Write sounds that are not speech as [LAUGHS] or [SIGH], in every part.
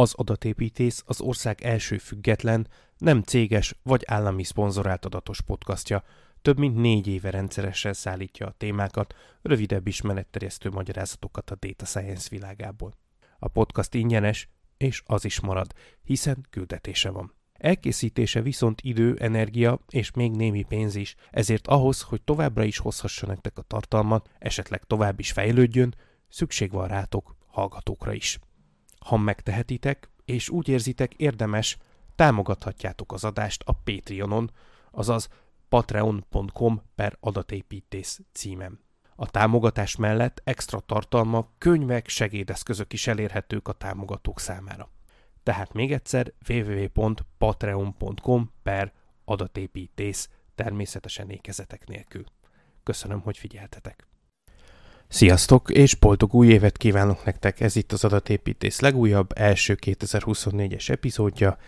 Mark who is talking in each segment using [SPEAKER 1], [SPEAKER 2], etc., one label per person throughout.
[SPEAKER 1] Az adatépítész az ország első független, nem céges vagy állami szponzorált adatos podcastja. Több mint négy éve rendszeresen szállítja a témákat, rövidebb ismeretterjesztő magyarázatokat a data science világából. A podcast ingyenes, és az is marad, hiszen küldetése van. Elkészítése viszont idő, energia és még némi pénz is, ezért ahhoz, hogy továbbra is hozhassa nektek a tartalmat, esetleg tovább is fejlődjön, szükség van rátok, hallgatókra is. Ha megtehetitek, és úgy érzitek érdemes, támogathatjátok az adást a Patreonon, azaz patreon.com per adatépítész címem. A támogatás mellett extra tartalmak, könyvek, segédeszközök is elérhetők a támogatók számára. Tehát még egyszer www.patreon.com per adatépítész természetesen ékezetek nélkül. Köszönöm, hogy figyeltetek! Sziasztok, és boldog új évet kívánok nektek! Ez itt az Adatépítész legújabb, első 2024-es epizódja,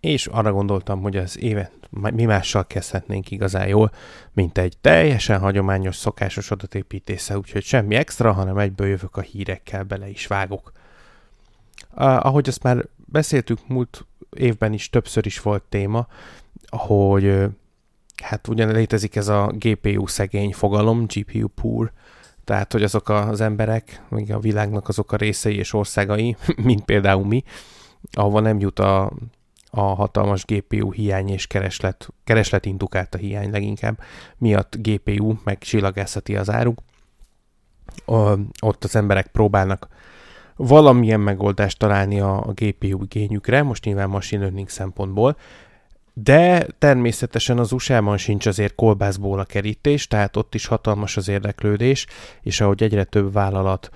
[SPEAKER 1] és arra gondoltam, hogy az évet mi mással kezdhetnénk igazán jól, mint egy teljesen hagyományos, szokásos adatépítésze, úgyhogy semmi extra, hanem egyből jövök a hírekkel, bele is vágok. Ahogy azt már beszéltük múlt évben is, többször is volt téma, hogy hát ugyan létezik ez a GPU szegény fogalom, GPU poor, tehát, hogy azok az emberek, még a világnak azok a részei és országai, [LAUGHS] mint például mi, ahova nem jut a, a hatalmas GPU hiány és kereslet, kereslet indukált a hiány leginkább, miatt GPU meg csillagászati az áruk. Ott az emberek próbálnak valamilyen megoldást találni a, a GPU igényükre, most nyilván machine learning szempontból, de természetesen az USA-ban sincs azért kolbászból a kerítés, tehát ott is hatalmas az érdeklődés, és ahogy egyre több vállalat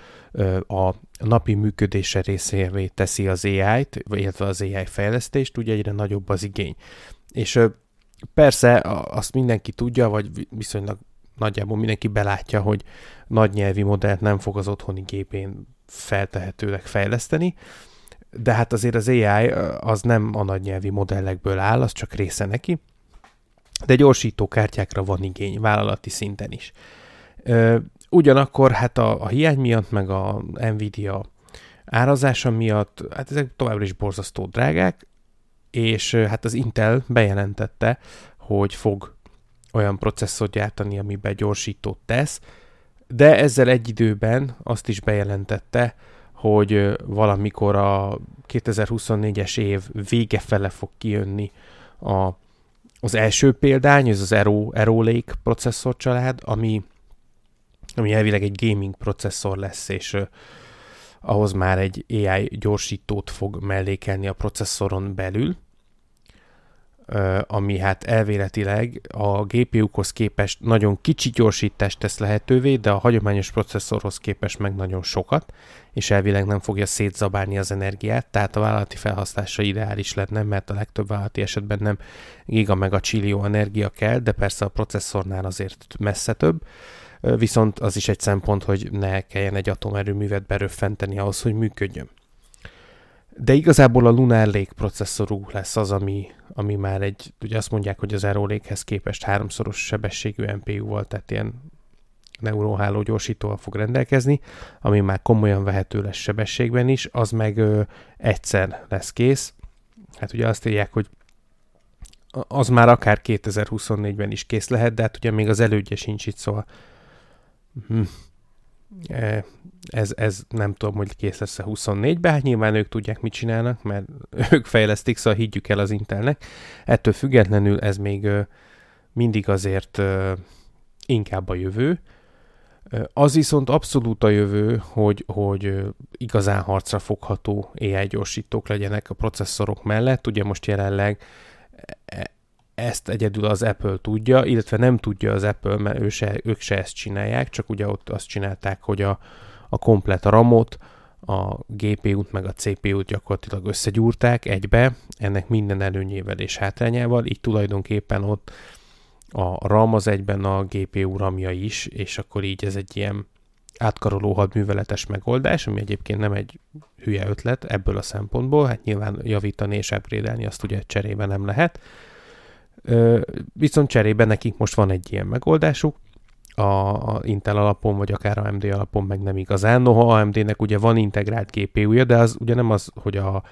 [SPEAKER 1] a napi működése részévé teszi az AI-t, illetve az AI fejlesztést, úgy egyre nagyobb az igény. És persze azt mindenki tudja, vagy viszonylag nagyjából mindenki belátja, hogy nagy nyelvi modellt nem fog az otthoni gépén feltehetőleg fejleszteni, de hát azért az AI az nem a nagy nyelvi modellekből áll, az csak része neki, de gyorsító kártyákra van igény, vállalati szinten is. Ugyanakkor hát a, a hiány miatt, meg a Nvidia árazása miatt, hát ezek továbbra is borzasztó drágák, és hát az Intel bejelentette, hogy fog olyan processzort gyártani, amiben gyorsítót tesz, de ezzel egy időben azt is bejelentette, hogy valamikor a 2024-es év vége fele fog kijönni a, az első példány, ez az Aero, Aero Lake processzor család, ami, ami elvileg egy gaming processzor lesz, és uh, ahhoz már egy AI gyorsítót fog mellékelni a processzoron belül, ami hát elvéletileg a GPU-hoz képest nagyon kicsi gyorsítást tesz lehetővé, de a hagyományos processzorhoz képest meg nagyon sokat, és elvileg nem fogja szétzabálni az energiát, tehát a vállalati felhasználásra ideális lenne, mert a legtöbb vállalati esetben nem giga meg a csillió energia kell, de persze a processzornál azért messze több, viszont az is egy szempont, hogy ne kelljen egy atomerőművet beröffenteni ahhoz, hogy működjön. De igazából a Lunar Lake processzorú lesz az, ami, ami már egy, ugye azt mondják, hogy az Aero Lake-hez képest háromszoros sebességű NPU volt, tehát ilyen neuróháló gyorsítóval fog rendelkezni, ami már komolyan vehető lesz sebességben is, az meg ö, egyszer lesz kész. Hát ugye azt írják, hogy az már akár 2024-ben is kész lehet, de hát ugye még az elődje sincs itt, szóval hm, ez, ez nem tudom, hogy kész lesz a 24-ben, hát nyilván ők tudják, mit csinálnak, mert [LAUGHS] ők fejlesztik, szóval higgyük el az Intelnek. Ettől függetlenül ez még mindig azért inkább a jövő. Az viszont abszolút a jövő, hogy, hogy igazán harcra fogható AI gyorsítók legyenek a processzorok mellett. Ugye most jelenleg e, ezt egyedül az Apple tudja, illetve nem tudja az Apple, mert ő se, ők se ezt csinálják, csak ugye ott azt csinálták, hogy a, a komplet ramot, a GPU-t meg a CPU-t gyakorlatilag összegyúrták egybe, ennek minden előnyével és hátrányával, így tulajdonképpen ott a RAM az egyben a GPU ramja is, és akkor így ez egy ilyen átkaroló hadműveletes megoldás, ami egyébként nem egy hülye ötlet ebből a szempontból, hát nyilván javítani és upgrade azt ugye cserébe nem lehet, Viszont cserébe nekik most van egy ilyen megoldásuk, a, Intel alapon, vagy akár AMD alapon meg nem igazán. Noha AMD-nek ugye van integrált GPU-ja, de az ugye nem az, hogy a,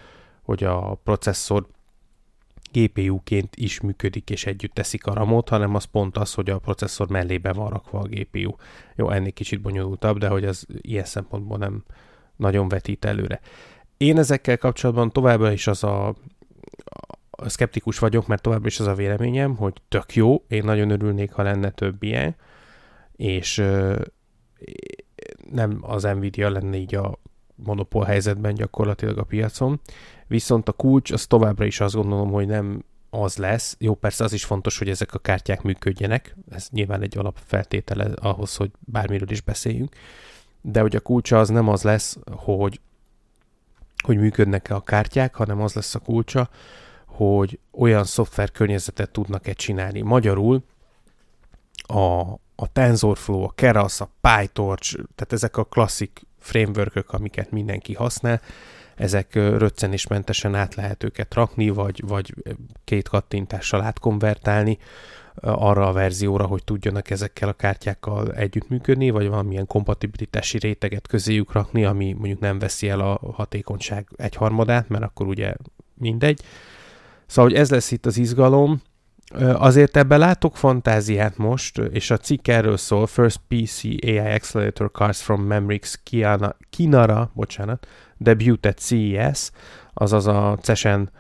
[SPEAKER 1] hogy a processzor GPU-ként is működik és együtt teszik a ramot, hanem az pont az, hogy a processzor mellébe van rakva a GPU. Jó, ennél kicsit bonyolultabb, de hogy az ilyen szempontból nem nagyon vetít előre. Én ezekkel kapcsolatban továbbra is az a szkeptikus vagyok, mert továbbra is az a véleményem, hogy tök jó, én nagyon örülnék, ha lenne több ilyen, és nem az Nvidia lenne így a monopól helyzetben gyakorlatilag a piacon, viszont a kulcs az továbbra is azt gondolom, hogy nem az lesz. Jó, persze az is fontos, hogy ezek a kártyák működjenek, ez nyilván egy alapfeltétele ahhoz, hogy bármiről is beszéljünk, de hogy a kulcsa az nem az lesz, hogy, hogy működnek-e a kártyák, hanem az lesz a kulcsa, hogy olyan szoftver környezetet tudnak-e csinálni. Magyarul a, a TensorFlow, a Keras, a PyTorch, tehát ezek a klasszik framework amiket mindenki használ, ezek röccenésmentesen át lehet őket rakni, vagy, vagy két kattintással átkonvertálni arra a verzióra, hogy tudjanak ezekkel a kártyákkal együttműködni, vagy valamilyen kompatibilitási réteget közéjük rakni, ami mondjuk nem veszi el a hatékonyság egyharmadát, mert akkor ugye mindegy. Szóval, hogy ez lesz itt az izgalom, Azért ebben látok fantáziát most, és a cikk erről szól, First PC AI Accelerator Cars from Memrix Kiana, Kinara, bocsánat, debut at CES, azaz a CESEN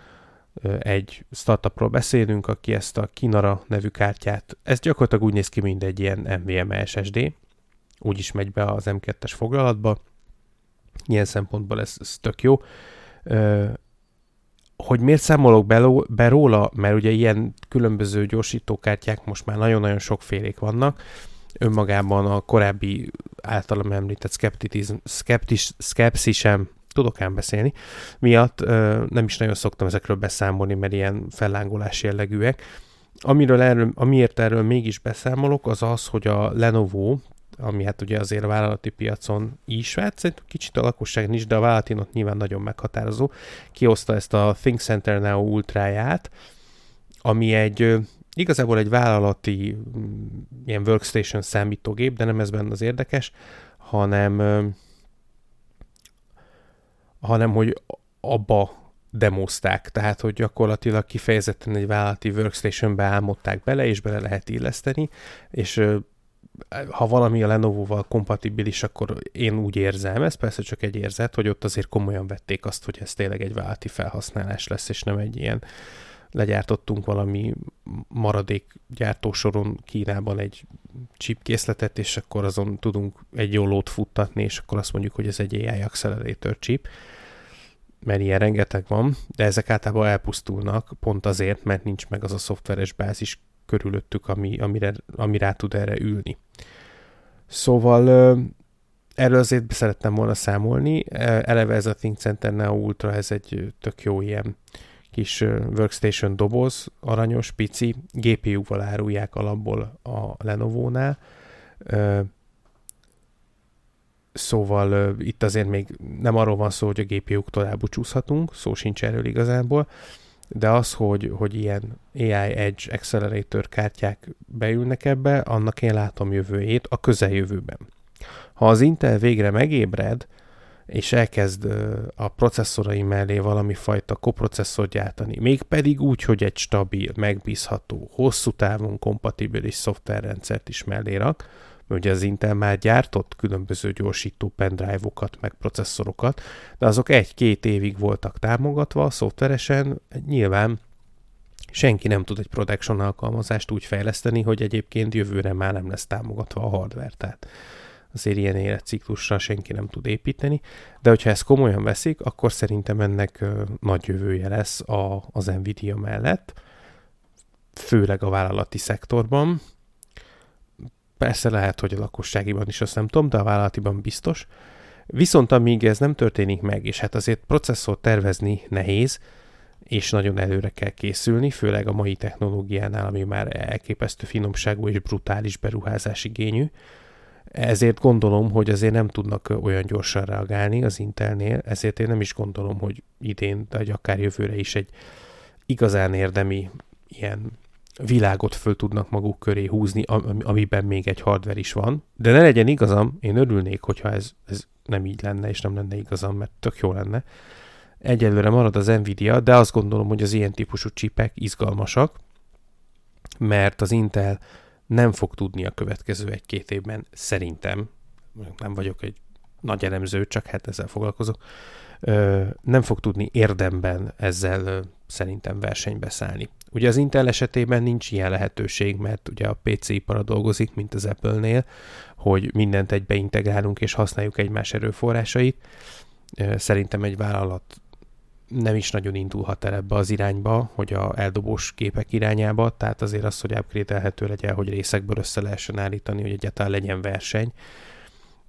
[SPEAKER 1] egy startupról beszélünk, aki ezt a Kinara nevű kártyát, ez gyakorlatilag úgy néz ki, mint egy ilyen NVMe SSD, úgy is megy be az M2-es foglalatba, ilyen szempontból ez, ez tök jó hogy miért számolok be, róla, mert ugye ilyen különböző gyorsítókártyák most már nagyon-nagyon sokfélék vannak, önmagában a korábbi általam említett skeptizm, skeptis, skepsisem, tudok ám beszélni, miatt ö, nem is nagyon szoktam ezekről beszámolni, mert ilyen fellángolás jellegűek. Amiről erről, amiért erről mégis beszámolok, az az, hogy a Lenovo, ami hát ugye azért a vállalati piacon is, hát szerintem kicsit a lakosság is, de a vállalatin ott nyilván nagyon meghatározó, kihozta ezt a Think Center Now Ultráját, ami egy igazából egy vállalati mm, ilyen workstation számítógép, de nem ez benne az érdekes, hanem hanem hogy abba demozták, tehát hogy gyakorlatilag kifejezetten egy vállalati workstation-be álmodták bele, és bele lehet illeszteni, és ha valami a Lenovo-val kompatibilis, akkor én úgy érzem, ez persze csak egy érzet, hogy ott azért komolyan vették azt, hogy ez tényleg egy válti felhasználás lesz, és nem egy ilyen legyártottunk valami maradék gyártósoron Kínában egy chip készletet, és akkor azon tudunk egy jó lót futtatni, és akkor azt mondjuk, hogy ez egy AI accelerator chip, mert ilyen rengeteg van, de ezek általában elpusztulnak pont azért, mert nincs meg az a szoftveres bázis körülöttük, ami, amire, ami rá tud erre ülni. Szóval erről azért szerettem volna számolni. Eleve ez a Think Center Neo Ultra, ez egy tök jó ilyen kis workstation doboz, aranyos, pici, GPU-val árulják alapból a Lenovo-nál. Szóval itt azért még nem arról van szó, hogy a GPU-k tovább búcsúzhatunk, szó sincs erről igazából, de az, hogy, hogy ilyen AI Edge Accelerator kártyák beülnek ebbe, annak én látom jövőjét a közeljövőben. Ha az Intel végre megébred, és elkezd a processzorai mellé valami fajta koprocesszort gyártani, mégpedig úgy, hogy egy stabil, megbízható, hosszú távon kompatibilis szoftverrendszert is mellé rak, mert ugye az Intel már gyártott különböző gyorsító pendrive-okat, meg processzorokat, de azok egy-két évig voltak támogatva szoftveresen, nyilván senki nem tud egy production alkalmazást úgy fejleszteni, hogy egyébként jövőre már nem lesz támogatva a hardware, tehát azért ilyen életciklusra senki nem tud építeni, de hogyha ezt komolyan veszik, akkor szerintem ennek nagy jövője lesz a, az Nvidia mellett, főleg a vállalati szektorban, Persze lehet, hogy a lakosságiban is, azt nem tudom, de a vállalatiban biztos. Viszont amíg ez nem történik meg, és hát azért processzort tervezni nehéz, és nagyon előre kell készülni, főleg a mai technológiánál, ami már elképesztő finomságú és brutális beruházás igényű. Ezért gondolom, hogy azért nem tudnak olyan gyorsan reagálni az Intelnél, ezért én nem is gondolom, hogy idén, vagy akár jövőre is egy igazán érdemi ilyen világot föl tudnak maguk köré húzni, amiben még egy hardware is van. De ne legyen igazam, én örülnék, hogyha ez, ez nem így lenne, és nem lenne igazam, mert tök jó lenne. Egyelőre marad az Nvidia, de azt gondolom, hogy az ilyen típusú csipek izgalmasak, mert az Intel nem fog tudni a következő egy-két évben, szerintem, nem vagyok egy nagy elemző, csak hát ezzel foglalkozok, nem fog tudni érdemben ezzel szerintem versenybe szállni. Ugye az Intel esetében nincs ilyen lehetőség, mert ugye a PC ipara dolgozik, mint az Apple-nél, hogy mindent egybe integrálunk és használjuk egymás erőforrásait. Szerintem egy vállalat nem is nagyon indulhat el ebbe az irányba, hogy a eldobós képek irányába, tehát azért az, hogy upgrade legyen, hogy részekből össze lehessen állítani, hogy egyáltalán legyen verseny,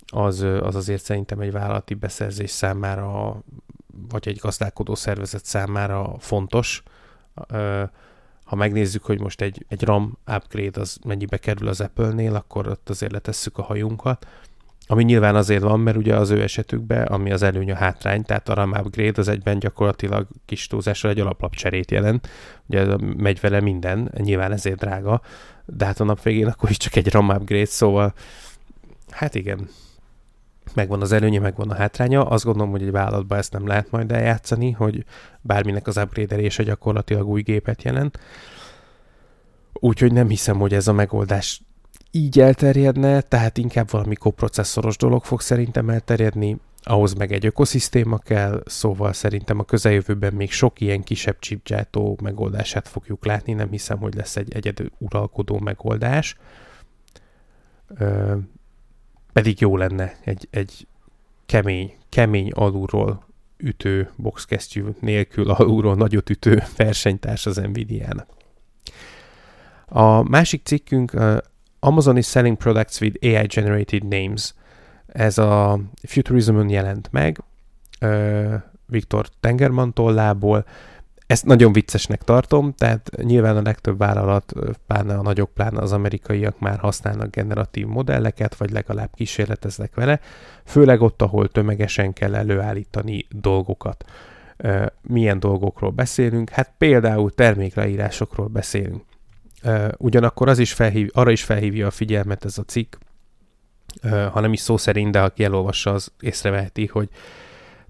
[SPEAKER 1] az, az azért szerintem egy vállalati beszerzés számára, vagy egy gazdálkodó szervezet számára fontos. Ha megnézzük, hogy most egy, egy RAM upgrade az mennyibe kerül az Apple-nél, akkor ott azért letesszük a hajunkat. Ami nyilván azért van, mert ugye az ő esetükben, ami az előny a hátrány, tehát a RAM upgrade az egyben gyakorlatilag kis túlzással egy alaplapcserét jelent. Ugye megy vele minden, nyilván ezért drága, de hát a nap végén akkor is csak egy RAM upgrade, szóval hát igen, megvan az előnye, megvan a hátránya. Azt gondolom, hogy egy vállalatban ezt nem lehet majd eljátszani, hogy bárminek az upgrade gyakorlatilag új gépet jelent. Úgyhogy nem hiszem, hogy ez a megoldás így elterjedne, tehát inkább valami koprocesszoros dolog fog szerintem elterjedni, ahhoz meg egy ökoszisztéma kell, szóval szerintem a közeljövőben még sok ilyen kisebb chipgyártó megoldását fogjuk látni, nem hiszem, hogy lesz egy egyedül uralkodó megoldás. Pedig jó lenne egy, egy kemény, kemény alulról ütő boxkesztyű nélkül alulról nagyot ütő [LAUGHS] versenytárs az Nvidia-nak. A másik cikkünk uh, Amazon is selling products with AI generated names. Ez a Futurism-on jelent meg, uh, Viktor Tengerman tollából, ezt nagyon viccesnek tartom, tehát nyilván a legtöbb vállalat, pláne a nagyok, pláne az amerikaiak már használnak generatív modelleket, vagy legalább kísérleteznek vele, főleg ott, ahol tömegesen kell előállítani dolgokat. Milyen dolgokról beszélünk? Hát például termékleírásokról beszélünk. Ugyanakkor az is felhív, arra is felhívja a figyelmet ez a cikk, ha nem is szó szerint, de aki elolvassa, az észreveheti, hogy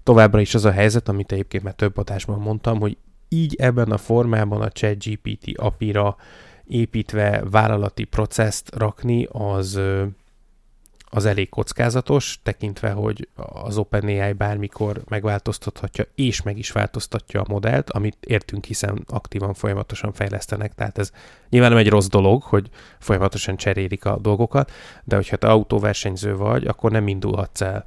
[SPEAKER 1] továbbra is az a helyzet, amit egyébként már több adásban mondtam, hogy így ebben a formában a ChatGPT API-ra építve vállalati processzt rakni, az, az elég kockázatos, tekintve, hogy az OpenAI bármikor megváltoztathatja, és meg is változtatja a modellt, amit értünk, hiszen aktívan folyamatosan fejlesztenek, tehát ez nyilván nem egy rossz dolog, hogy folyamatosan cserélik a dolgokat, de hogyha te autóversenyző vagy, akkor nem indulhatsz el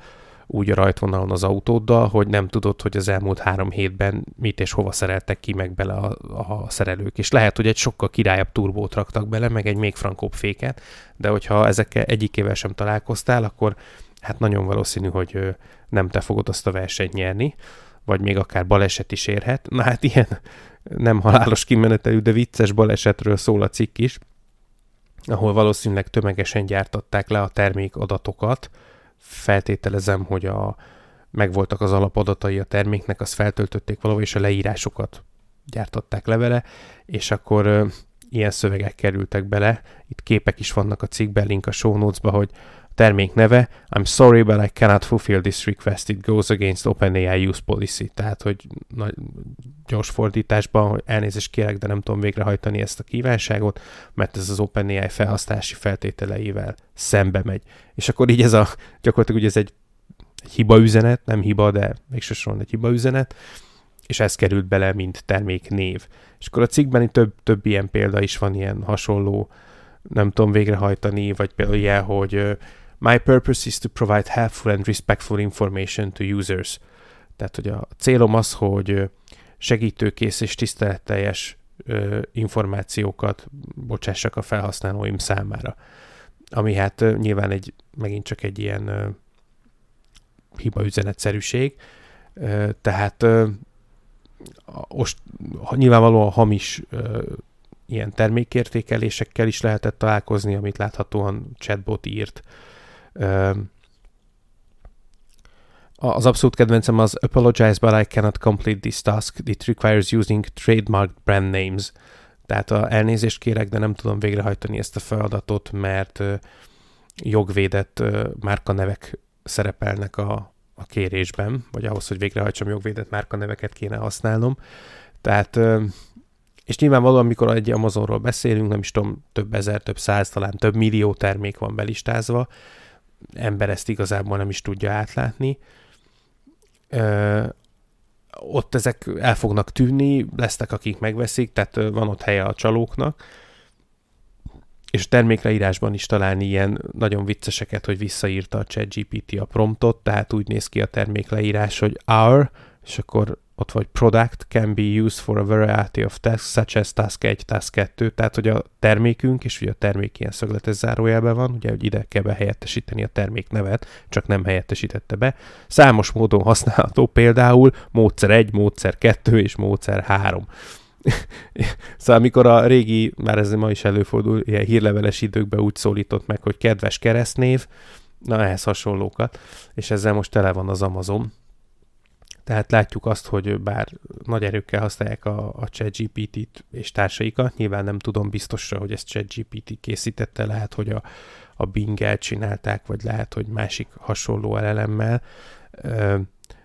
[SPEAKER 1] úgy a rajtvonalon az autóddal, hogy nem tudod, hogy az elmúlt három hétben mit és hova szereltek ki meg bele a, a szerelők. És lehet, hogy egy sokkal királyabb turbót raktak bele, meg egy még frankóbb féket, de hogyha ezekkel egyikével sem találkoztál, akkor hát nagyon valószínű, hogy nem te fogod azt a versenyt nyerni, vagy még akár baleset is érhet. Na hát ilyen nem halálos kimenetelű, de vicces balesetről szól a cikk is, ahol valószínűleg tömegesen gyártatták le a termék adatokat, feltételezem, hogy a, megvoltak az alapadatai a terméknek, azt feltöltötték valahol, és a leírásokat gyártották le vele, és akkor ö, ilyen szövegek kerültek bele. Itt képek is vannak a cikkben, link a show notes-ba, hogy termék neve I'm sorry, but I cannot fulfill this request. It goes against OpenAI use policy. Tehát, hogy nagy, gyors fordításban, hogy elnézést kérek, de nem tudom végrehajtani ezt a kívánságot, mert ez az OpenAI felhasználási feltételeivel szembe megy. És akkor így ez a, gyakorlatilag ugye ez egy, egy hiba üzenet, nem hiba, de végsősorban egy hiba üzenet, és ez került bele, mint terméknév. És akkor a cikkben több, több ilyen példa is van, ilyen hasonló, nem tudom végrehajtani, vagy például ilyen, hogy My purpose is to provide helpful and respectful information to users. Tehát, hogy a célom az, hogy segítőkész és tiszteletteljes információkat bocsássak a felhasználóim számára. Ami hát nyilván egy, megint csak egy ilyen hiba üzenetszerűség, tehát most nyilvánvalóan hamis ilyen termékértékelésekkel is lehetett találkozni, amit láthatóan chatbot írt. Az abszolút kedvencem az Apologize, but I cannot complete this task. It requires using trademarked brand names. Tehát a elnézést kérek, de nem tudom végrehajtani ezt a feladatot, mert jogvédett márkanevek szerepelnek a, a kérésben, vagy ahhoz, hogy végrehajtsam jogvédett márkaneveket kéne használnom. Tehát, és nyilvánvalóan, amikor egy Amazonról beszélünk, nem is tudom, több ezer, több száz, talán több millió termék van belistázva, ember ezt igazából nem is tudja átlátni. Ö, ott ezek el fognak tűnni, lesznek, akik megveszik, tehát van ott helye a csalóknak, és termékleírásban is találni ilyen nagyon vicceseket, hogy visszaírta a ChatGPT a promptot, tehát úgy néz ki a termékleírás, hogy our, és akkor ott vagy product can be used for a variety of tasks, such as task 1, task 2, tehát hogy a termékünk, és ugye a termék ilyen szögletes zárójelben van, ugye, hogy ide kell behelyettesíteni a termék nevet, csak nem helyettesítette be. Számos módon használható, például módszer 1, módszer 2 és módszer 3. [LAUGHS] szóval amikor a régi, már ez ma is előfordul, ilyen hírleveles időkben úgy szólított meg, hogy kedves keresztnév, na ehhez hasonlókat, és ezzel most tele van az Amazon. Tehát látjuk azt, hogy bár nagy erőkkel használják a, a ChatGPT-t és társaikat, nyilván nem tudom biztosra, hogy ezt ChatGPT készítette, lehet, hogy a, a Bing-el csinálták, vagy lehet, hogy másik hasonló elelemmel,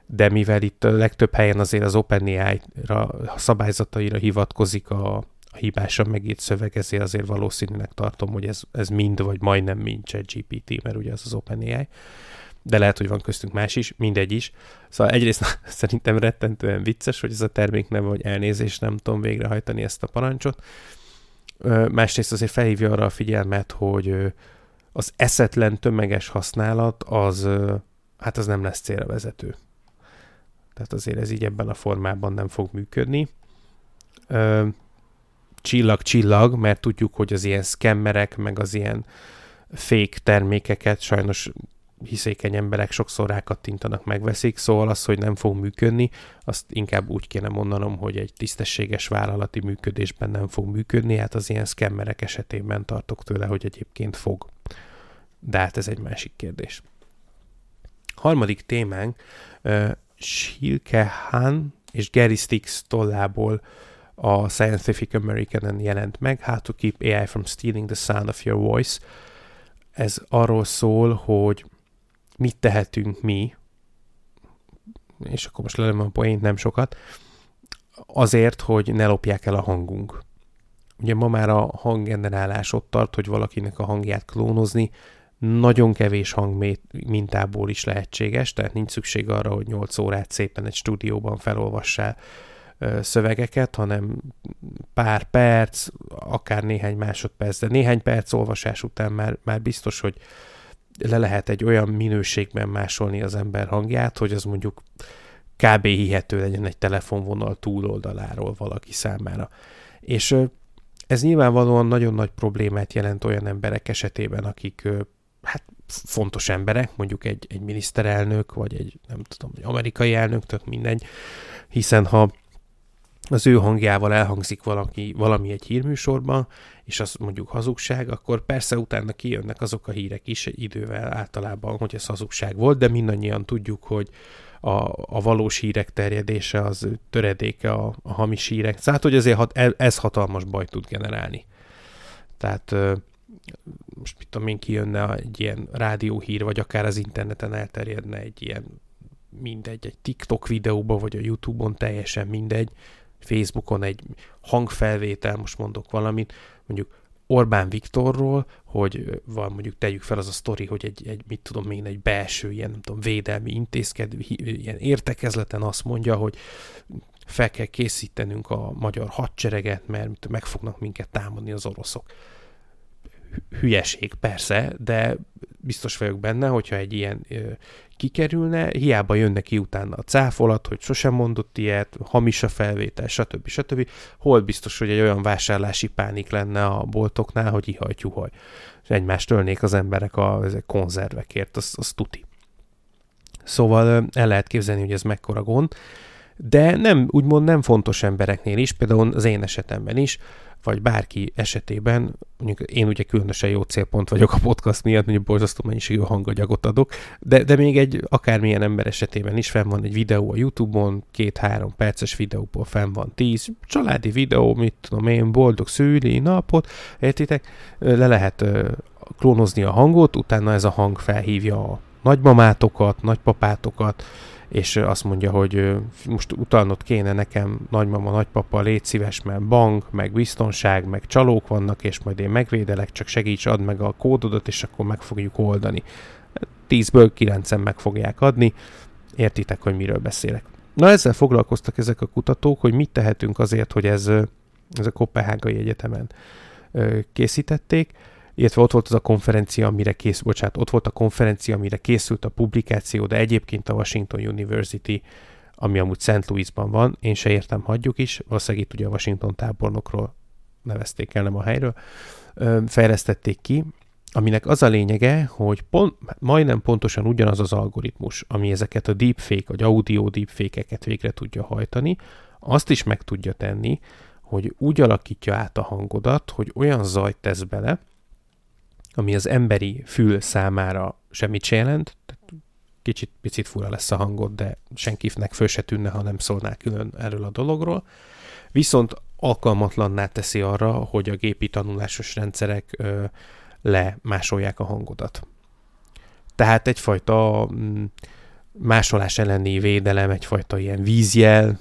[SPEAKER 1] de mivel itt a legtöbb helyen azért az OpenAI-ra, szabályzataira hivatkozik a, a hibásan megírt szöveg, ezért azért valószínűnek tartom, hogy ez, ez mind, vagy majdnem mind ChatGPT, mert ugye az az OpenAI de lehet, hogy van köztünk más is, mindegy is. Szóval egyrészt [LAUGHS] szerintem rettentően vicces, hogy ez a termék nem vagy elnézés, nem tudom végrehajtani ezt a parancsot. Másrészt azért felhívja arra a figyelmet, hogy az eszetlen tömeges használat az, hát az nem lesz célra vezető. Tehát azért ez így ebben a formában nem fog működni. Csillag-csillag, mert tudjuk, hogy az ilyen scammerek, meg az ilyen fake termékeket sajnos hiszékeny emberek sokszor rákattintanak, megveszik, szóval az, hogy nem fog működni, azt inkább úgy kéne mondanom, hogy egy tisztességes vállalati működésben nem fog működni, hát az ilyen scammerek esetében tartok tőle, hogy egyébként fog. De hát ez egy másik kérdés. Harmadik témánk uh, Silke Han és Gary Sticks tollából a Scientific American-en jelent meg, How to Keep AI from Stealing the Sound of Your Voice. Ez arról szól, hogy mit tehetünk mi, és akkor most lelem a poént, nem sokat, azért, hogy ne lopják el a hangunk. Ugye ma már a hanggenerálás ott tart, hogy valakinek a hangját klónozni nagyon kevés hang mintából is lehetséges, tehát nincs szükség arra, hogy 8 órát szépen egy stúdióban felolvassál szövegeket, hanem pár perc, akár néhány másodperc, de néhány perc olvasás után már, már biztos, hogy le lehet egy olyan minőségben másolni az ember hangját, hogy az mondjuk kb. hihető legyen egy telefonvonal túloldaláról valaki számára. És ez nyilvánvalóan nagyon nagy problémát jelent olyan emberek esetében, akik hát fontos emberek, mondjuk egy, egy miniszterelnök, vagy egy nem tudom, egy amerikai elnök, tök mindegy, hiszen ha az ő hangjával elhangzik valaki, valami egy hírműsorban, és az mondjuk hazugság, akkor persze utána kijönnek azok a hírek is idővel általában, hogy ez hazugság volt, de mindannyian tudjuk, hogy a, a valós hírek terjedése az töredéke a, a hamis hírek. Tehát, hogy ezért hat, ez hatalmas bajt tud generálni. Tehát most mit tudom én, kijönne egy ilyen rádióhír, vagy akár az interneten elterjedne egy ilyen mindegy, egy TikTok videóba, vagy a YouTube-on teljesen mindegy, Facebookon egy hangfelvétel, most mondok valamit, mondjuk Orbán Viktorról, hogy van mondjuk tegyük fel az a sztori, hogy egy, egy mit tudom én, egy belső ilyen, nem tudom, védelmi intézkedő, ilyen értekezleten azt mondja, hogy fel kell készítenünk a magyar hadsereget, mert meg fognak minket támadni az oroszok hülyeség, persze, de biztos vagyok benne, hogyha egy ilyen ö, kikerülne, hiába jönne ki utána a cáfolat, hogy sosem mondott ilyet, hamis a felvétel, stb. stb. Hol biztos, hogy egy olyan vásárlási pánik lenne a boltoknál, hogy ihajtyuhaj. És egymást ölnék az emberek a ezek konzervekért, az, az tuti. Szóval el lehet képzelni, hogy ez mekkora gond, de nem, úgymond nem fontos embereknél is, például az én esetemben is, vagy bárki esetében, mondjuk én ugye különösen jó célpont vagyok a podcast miatt, mondjuk borzasztó mennyiségű hangagyagot adok, de, de még egy akármilyen ember esetében is fenn van egy videó a Youtube-on, két-három perces videóból fenn van tíz, családi videó, mit tudom én, boldog szüli napot, értitek, le lehet klónozni a hangot, utána ez a hang felhívja a nagymamátokat, nagypapátokat, és azt mondja, hogy most utalnod kéne nekem nagymama, nagypapa, légy szíves, mert bank, meg biztonság, meg csalók vannak, és majd én megvédelek, csak segíts, add meg a kódodot, és akkor meg fogjuk oldani. Tízből kilencen meg fogják adni, értitek, hogy miről beszélek. Na ezzel foglalkoztak ezek a kutatók, hogy mit tehetünk azért, hogy ez, ez a Kopenhágai Egyetemen készítették, illetve ott volt az a konferencia, amire kész, bocsánat, ott volt a konferencia, amire készült a publikáció, de egyébként a Washington University, ami amúgy St. Louisban van, én se értem, hagyjuk is, valószínűleg itt ugye a Washington tábornokról nevezték el, nem a helyről, fejlesztették ki, aminek az a lényege, hogy pont, majdnem pontosan ugyanaz az algoritmus, ami ezeket a deepfake, vagy audio deepfake-eket végre tudja hajtani, azt is meg tudja tenni, hogy úgy alakítja át a hangodat, hogy olyan zajt tesz bele, ami az emberi fül számára semmit se jelent, kicsit picit fura lesz a hangod, de senkinek föl se tűnne, ha nem szólnál külön erről a dologról. Viszont alkalmatlanná teszi arra, hogy a gépi tanulásos rendszerek ö, lemásolják a hangodat. Tehát egyfajta mm, másolás elleni védelem, egyfajta ilyen vízjel,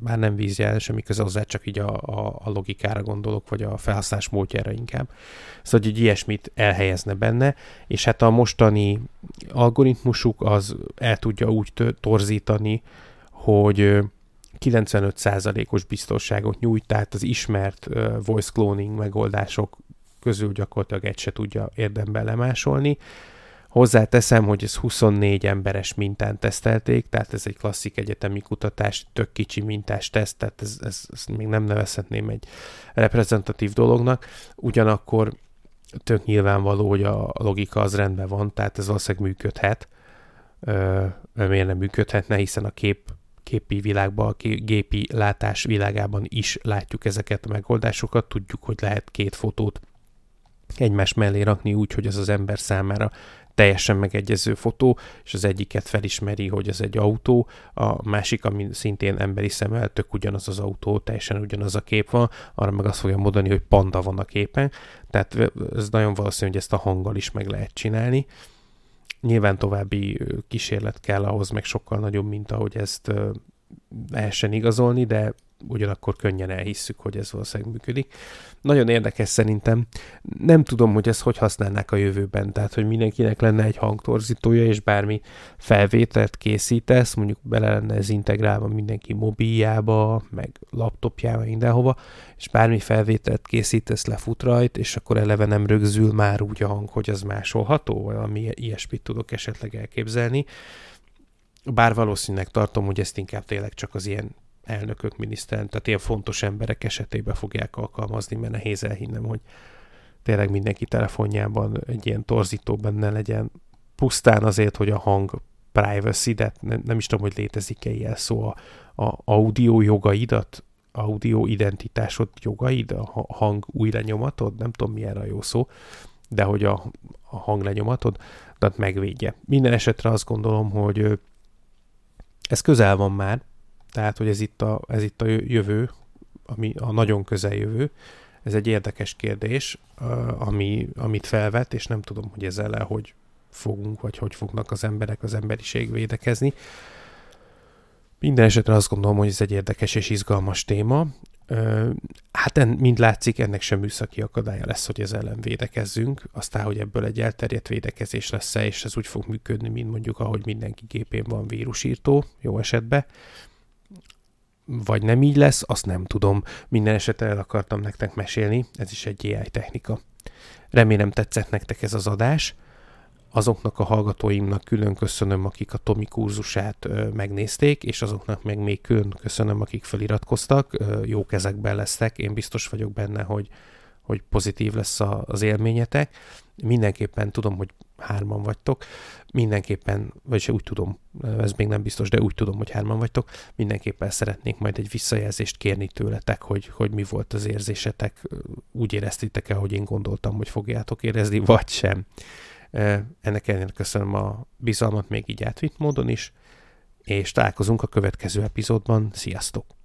[SPEAKER 1] már nem vízjel, semmi köze hozzá, csak így a, a, a logikára gondolok, vagy a felhasználás módjára inkább. Szóval, hogy ilyesmit elhelyezne benne, és hát a mostani algoritmusuk az el tudja úgy torzítani, hogy 95%-os biztonságot nyújt, tehát az ismert voice cloning megoldások közül gyakorlatilag egy se tudja érdemben lemásolni, Hozzáteszem, hogy ez 24 emberes mintán tesztelték, tehát ez egy klasszik egyetemi kutatás, tök kicsi mintás teszt, tehát ez, ez, ez még nem nevezhetném egy reprezentatív dolognak. Ugyanakkor tök nyilvánvaló, hogy a logika az rendben van, tehát ez valószínűleg működhet. Ö, miért nem működhetne, hiszen a kép képi világban, a gépi látás világában is látjuk ezeket a megoldásokat, tudjuk, hogy lehet két fotót egymás mellé rakni úgy, hogy az az ember számára teljesen megegyező fotó, és az egyiket felismeri, hogy ez egy autó, a másik, ami szintén emberi szemmel, tök ugyanaz az autó, teljesen ugyanaz a kép van, arra meg azt fogja mondani, hogy panda van a képen, tehát ez nagyon valószínű, hogy ezt a hanggal is meg lehet csinálni. Nyilván további kísérlet kell ahhoz, meg sokkal nagyobb, mint ahogy ezt lehessen igazolni, de ugyanakkor könnyen elhisszük, hogy ez valószínűleg működik. Nagyon érdekes szerintem. Nem tudom, hogy ezt hogy használnák a jövőben, tehát hogy mindenkinek lenne egy hangtorzítója, és bármi felvételt készítesz, mondjuk bele lenne ez integrálva mindenki mobiljába, meg laptopjába, mindenhova, és bármi felvételt készítesz, lefut rajt, és akkor eleve nem rögzül már úgy a hang, hogy az másolható, valami ilyesmit tudok esetleg elképzelni. Bár valószínűleg tartom, hogy ezt inkább tényleg csak az ilyen elnökök, miniszterek, tehát ilyen fontos emberek esetében fogják alkalmazni, mert nehéz elhinnem, hogy tényleg mindenki telefonjában egy ilyen torzító benne legyen, pusztán azért, hogy a hang privacy, de nem, nem is tudom, hogy létezik-e ilyen szó, a, a audio jogaidat, audio identitásod jogaid, a hang új lenyomatod, nem tudom milyen a jó szó, de hogy a, a hang lenyomatod, tehát megvédje. Minden esetre azt gondolom, hogy ez közel van már, tehát, hogy ez itt a, ez itt a jövő, ami a nagyon közeljövő. Ez egy érdekes kérdés, ami, amit felvet, és nem tudom, hogy ezzel el hogy fogunk, vagy hogy fognak az emberek, az emberiség védekezni. Minden esetre azt gondolom, hogy ez egy érdekes és izgalmas téma. Hát en, mind látszik, ennek sem műszaki akadálya lesz, hogy ez ellen védekezzünk. Aztán, hogy ebből egy elterjedt védekezés lesz-e, és ez úgy fog működni, mint mondjuk, ahogy mindenki gépén van vírusírtó, jó esetben vagy nem így lesz, azt nem tudom. Minden esetre el akartam nektek mesélni, ez is egy AI technika. Remélem tetszett nektek ez az adás. Azoknak a hallgatóimnak külön köszönöm, akik a Tomi kurzusát ö, megnézték, és azoknak meg még külön köszönöm, akik feliratkoztak. Ö, jó kezekben lesztek, én biztos vagyok benne, hogy hogy pozitív lesz az élményetek. Mindenképpen tudom, hogy hárman vagytok, mindenképpen, vagyis úgy tudom, ez még nem biztos, de úgy tudom, hogy hárman vagytok, mindenképpen szeretnék majd egy visszajelzést kérni tőletek, hogy, hogy mi volt az érzésetek, úgy éreztétek-e, hogy én gondoltam, hogy fogjátok érezni, vagy sem. Ennek ellenére köszönöm a bizalmat még így átvitt módon is, és találkozunk a következő epizódban. Sziasztok!